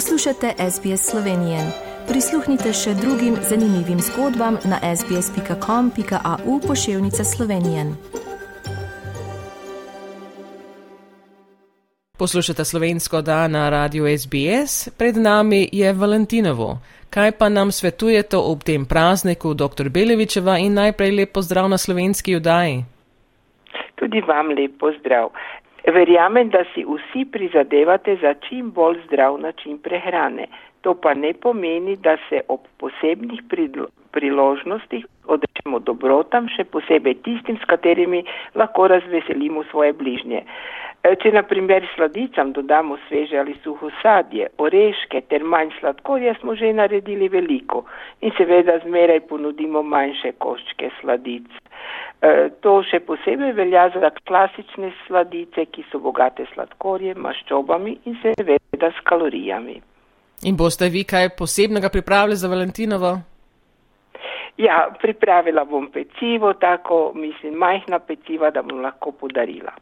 Poslušate SBS Slovenije. Prisluhnite še drugim zanimivim zgodbam na sbsp.com.au pošiljka Slovenije. Poslušate slovensko dan na radiju SBS, pred nami je Valentinovo. Kaj pa nam svetujete ob tem prazniku, dr. Belevičeva, in najprej lepo zdrav na slovenski judaji? Tudi vam lepo zdrav. Verjamem, da si vsi prizadevate za čim bolj zdrav način prehrane. To pa ne pomeni, da se ob posebnih priložnostih odrečemo dobrotam, še posebej tistim, s katerimi lahko razveselimo svoje bližnje. E, če na primer sladicam dodamo sveže ali suho sadje, oreške ter manj sladkorja, smo že naredili veliko in seveda zmeraj ponudimo manjše koščke sladic. E, to še posebej velja za klasične sladice, ki so bogate sladkorjem, maščobami in seveda s kalorijami. In boste vi kaj posebnega pripravili za Valentinovo? Ja, pripravila bom pecivo, tako mislim majhna peciva, da bom lahko podarila.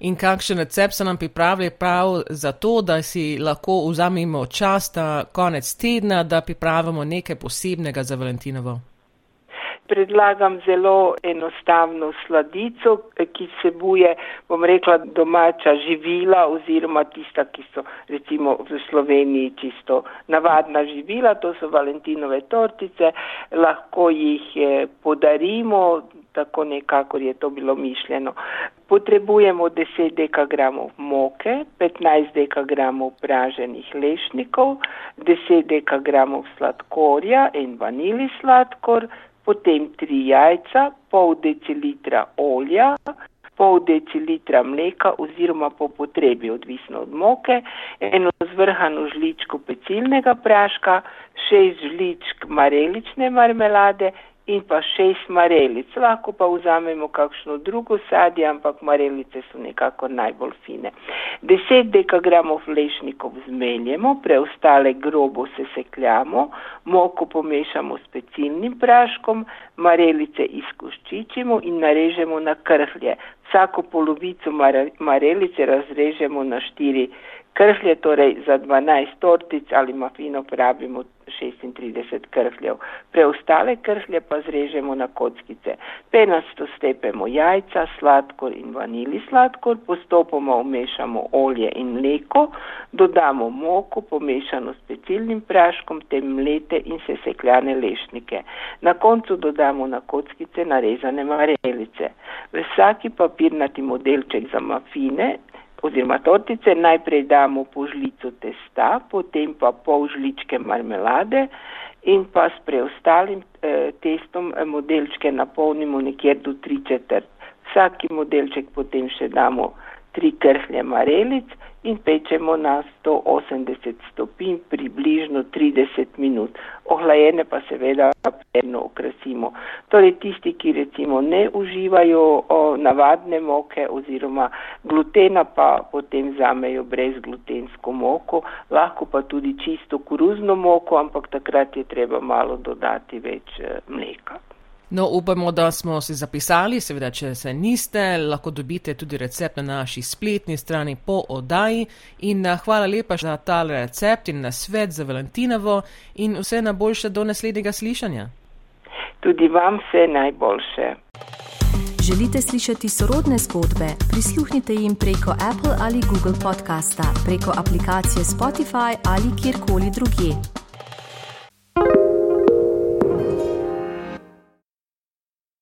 In kakšen recept so nam pripravili prav za to, da si lahko vzamemo čas ta konec tedna, da pripravimo nekaj posebnega za Valentinovo? Predlagam zelo enostavno sladico, ki sebuje, bom rekla, domača živila oziroma tista, ki so recimo v Sloveniji čisto navadna živila, to so Valentinove tortice, lahko jih eh, podarimo, tako nekako je to bilo mišljeno. Potrebujemo 10 dekagramov moke, 15 dekagramov praženih lešnikov, 10 dekagramov sladkorja in vanili sladkor, potem 3 jajca, pol decilitra olja, pol decilitra mleka oziroma po potrebi, odvisno od moke, eno zvrhano žličko pecilnega praška, 6 žličk marelične marmelade, in pa šest marelic. Lahko pa vzamemo kakšno drugo sadje, ampak marelice so nekako najbolj fine. Deset dekagramov lešnikov zmeljemo, preostale grobo sesekljamo, moko pomešamo s pecilnim praškom, marelice izkoščičimo in narežemo na krhlje. Vsako polovico marelice razrežemo na štiri krhlje, torej za 12 tortic ali mafino pravimo 36 krhljev. Preostale krhlje pa zrežemo na kockice. Penasto stepemo jajca, sladkor in vanili sladkor, postopoma umešamo olje in mleko, dodamo moko pomešano s pecilnim praškom, te mlete in sesekljane lešnike. Na koncu dodamo na kockice narezane marelice. V vsaki papirnati modelček za mafine oziroma tortice najprej damo po žlico testa, potem pa pol žličke marmelade in pa s preostalim eh, testom eh, modelčke napolnimo nekje do tri četrt. Vsaki modelček potem še damo tri krhlje marelic in pečemo na 180 stopinj približno 30 minut. Ohlajene pa seveda perno okrasimo. Torej tisti, ki recimo ne uživajo o, navadne moke oziroma glutena, pa potem zamejo brezglutensko moko, lahko pa tudi čisto koruzno moko, ampak takrat je treba malo dodati več eh, mleka. No, upamo, da smo si zapisali, seveda, če se niste, lahko dobite tudi recept na naši spletni strani po oddaji. In eh, hvala lepa za ta recept in na svet za Valentinovo in vse najboljše do naslednjega slišanja. Tudi vam vse najboljše. Želite slišati sorodne zgodbe? Prisluhnite jim preko Apple ali Google podcasta, preko aplikacije Spotify ali kjerkoli drugje.